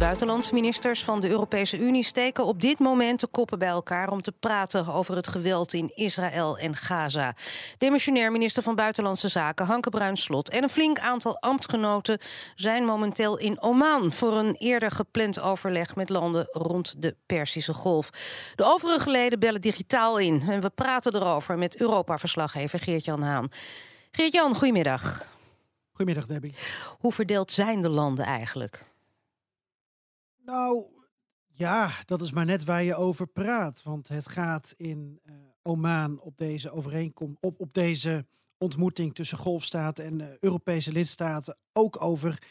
De buitenlandsministers van de Europese Unie steken op dit moment de koppen bij elkaar om te praten over het geweld in Israël en Gaza. Demissionair minister van Buitenlandse Zaken Hanke Bruinslot en een flink aantal ambtgenoten zijn momenteel in Oman voor een eerder gepland overleg met landen rond de Perzische Golf. De overige leden bellen digitaal in en we praten erover met Europa-verslaggever Geert-Jan Haan. Geert-Jan, goedemiddag. Goedemiddag, Debbie. Hoe verdeeld zijn de landen eigenlijk? Nou, ja, dat is maar net waar je over praat. Want het gaat in uh, Oman op deze overeenkomst, op, op deze ontmoeting tussen golfstaten en uh, Europese lidstaten ook over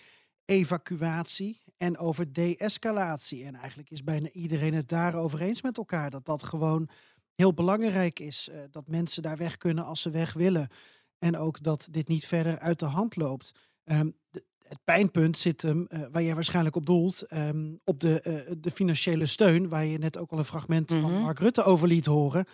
evacuatie en over de-escalatie. En eigenlijk is bijna iedereen het daarover eens met elkaar dat dat gewoon heel belangrijk is. Uh, dat mensen daar weg kunnen als ze weg willen. En ook dat dit niet verder uit de hand loopt. De, het pijnpunt zit hem, uh, waar jij waarschijnlijk op doelt, um, op de, uh, de financiële steun, waar je net ook al een fragment mm -hmm. van Mark Rutte over liet horen,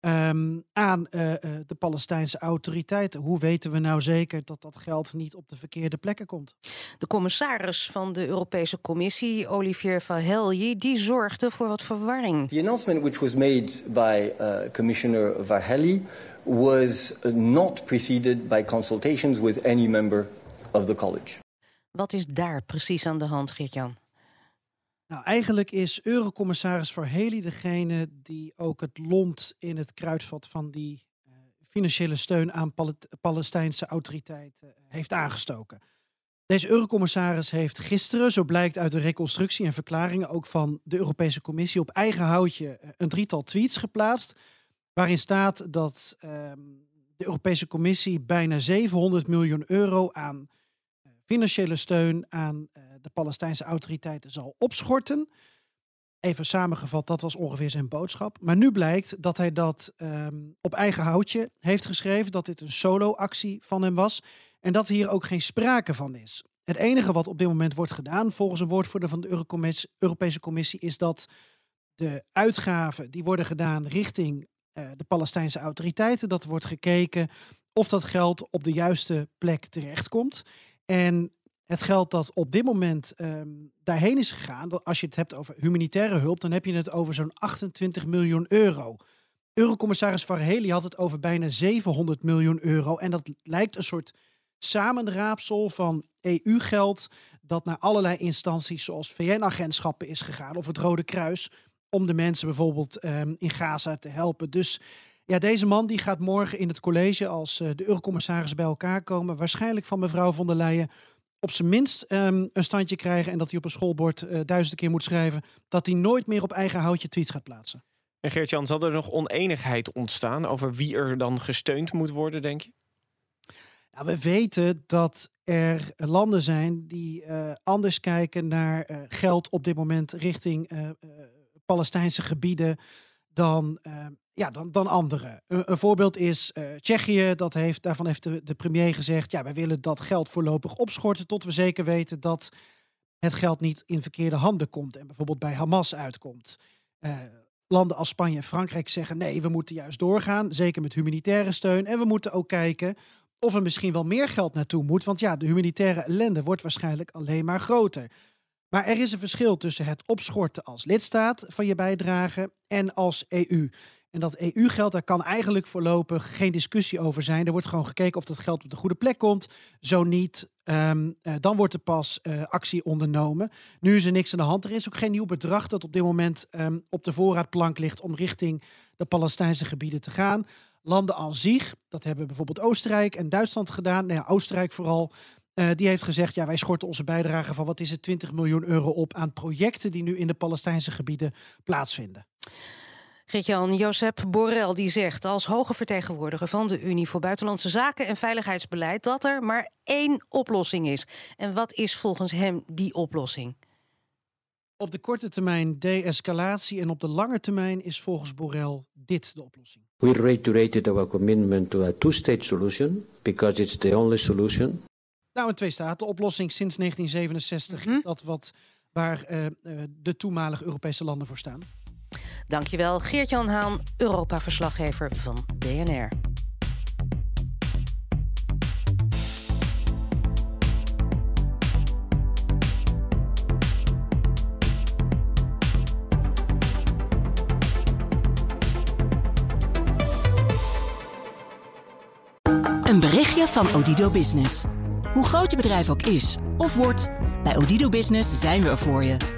um, aan uh, de Palestijnse autoriteiten. Hoe weten we nou zeker dat dat geld niet op de verkeerde plekken komt? De commissaris van de Europese Commissie, Olivier Verhelyi, die zorgde voor wat verwarring. The announcement which was made by Commissioner Verhelyi was not preceded by consultations with any member of the college. Wat is daar precies aan de hand, Geert-Jan? Nou, eigenlijk is Eurocommissaris Verhely degene die ook het lont in het kruidvat van die uh, financiële steun aan Pal Palestijnse autoriteiten uh, heeft aangestoken. Deze Eurocommissaris heeft gisteren, zo blijkt uit de reconstructie en verklaringen ook van de Europese Commissie, op eigen houtje uh, een drietal tweets geplaatst. Waarin staat dat ehm, de Europese Commissie bijna 700 miljoen euro aan financiële steun aan uh, de Palestijnse autoriteiten zal opschorten. Even samengevat, dat was ongeveer zijn boodschap. Maar nu blijkt dat hij dat um, op eigen houtje heeft geschreven, dat dit een solo-actie van hem was en dat hier ook geen sprake van is. Het enige wat op dit moment wordt gedaan, volgens een woordvoerder van de Europese Commissie, is dat de uitgaven die worden gedaan richting uh, de Palestijnse autoriteiten, dat wordt gekeken of dat geld op de juiste plek terechtkomt. En het geld dat op dit moment um, daarheen is gegaan, dat als je het hebt over humanitaire hulp, dan heb je het over zo'n 28 miljoen euro. Eurocommissaris Varheli had het over bijna 700 miljoen euro. En dat lijkt een soort samenraapsel van EU-geld dat naar allerlei instanties zoals VN-agentschappen is gegaan of het Rode Kruis om de mensen bijvoorbeeld um, in Gaza te helpen. Dus ja, deze man die gaat morgen in het college als uh, de eurocommissaris bij elkaar komen. Waarschijnlijk van mevrouw von der Leyen op zijn minst um, een standje krijgen. En dat hij op een schoolbord uh, duizend keer moet schrijven. Dat hij nooit meer op eigen houtje tweets gaat plaatsen. En Geert-Jan, zal er nog oneenigheid ontstaan over wie er dan gesteund moet worden, denk je? Nou, we weten dat er landen zijn die uh, anders kijken naar uh, geld op dit moment richting uh, Palestijnse gebieden dan, ja, dan, dan anderen. Een, een voorbeeld is Tsjechië. Dat heeft, daarvan heeft de, premier gezegd: ja, wij willen dat geld voorlopig opschorten tot we zeker weten dat het geld niet in verkeerde handen komt en bijvoorbeeld bij Hamas uitkomt landen als Spanje en Frankrijk zeggen: nee, we moeten juist doorgaan, zeker met humanitaire steun. En we moeten ook kijken of er misschien wel meer geld naartoe moet. Want ja, de humanitaire ellende wordt waarschijnlijk alleen maar groter. Maar er is een verschil tussen het opschorten als lidstaat van je bijdrage en als EU. En dat EU-geld, daar kan eigenlijk voorlopig geen discussie over zijn. Er wordt gewoon gekeken of dat geld op de goede plek komt. Zo niet, um, uh, dan wordt er pas uh, actie ondernomen. Nu is er niks aan de hand. Er is ook geen nieuw bedrag dat op dit moment um, op de voorraadplank ligt om richting de Palestijnse gebieden te gaan. Landen aan zich, dat hebben bijvoorbeeld Oostenrijk en Duitsland gedaan. Nou Oostenrijk vooral. Uh, die heeft gezegd, ja, wij schorten onze bijdrage van wat is het, 20 miljoen euro op aan projecten die nu in de Palestijnse gebieden plaatsvinden. Gert-Jan Josep Borrell die zegt als hoge vertegenwoordiger van de Unie voor Buitenlandse Zaken en Veiligheidsbeleid dat er maar één oplossing is. En wat is volgens hem die oplossing? Op de korte termijn de-escalatie en op de lange termijn is volgens Borrell dit de oplossing. We reiterated our commitment to a two-state solution because it's the only solution. Nou, een twee-staten-oplossing sinds 1967 is dat wat waar uh, uh, de toenmalige Europese landen voor staan. Dankjewel, Geert-Jan Haan, Europa-verslaggever van DNR. Een berichtje van Odido Business. Hoe groot je bedrijf ook is of wordt, bij Odido Business zijn we er voor je.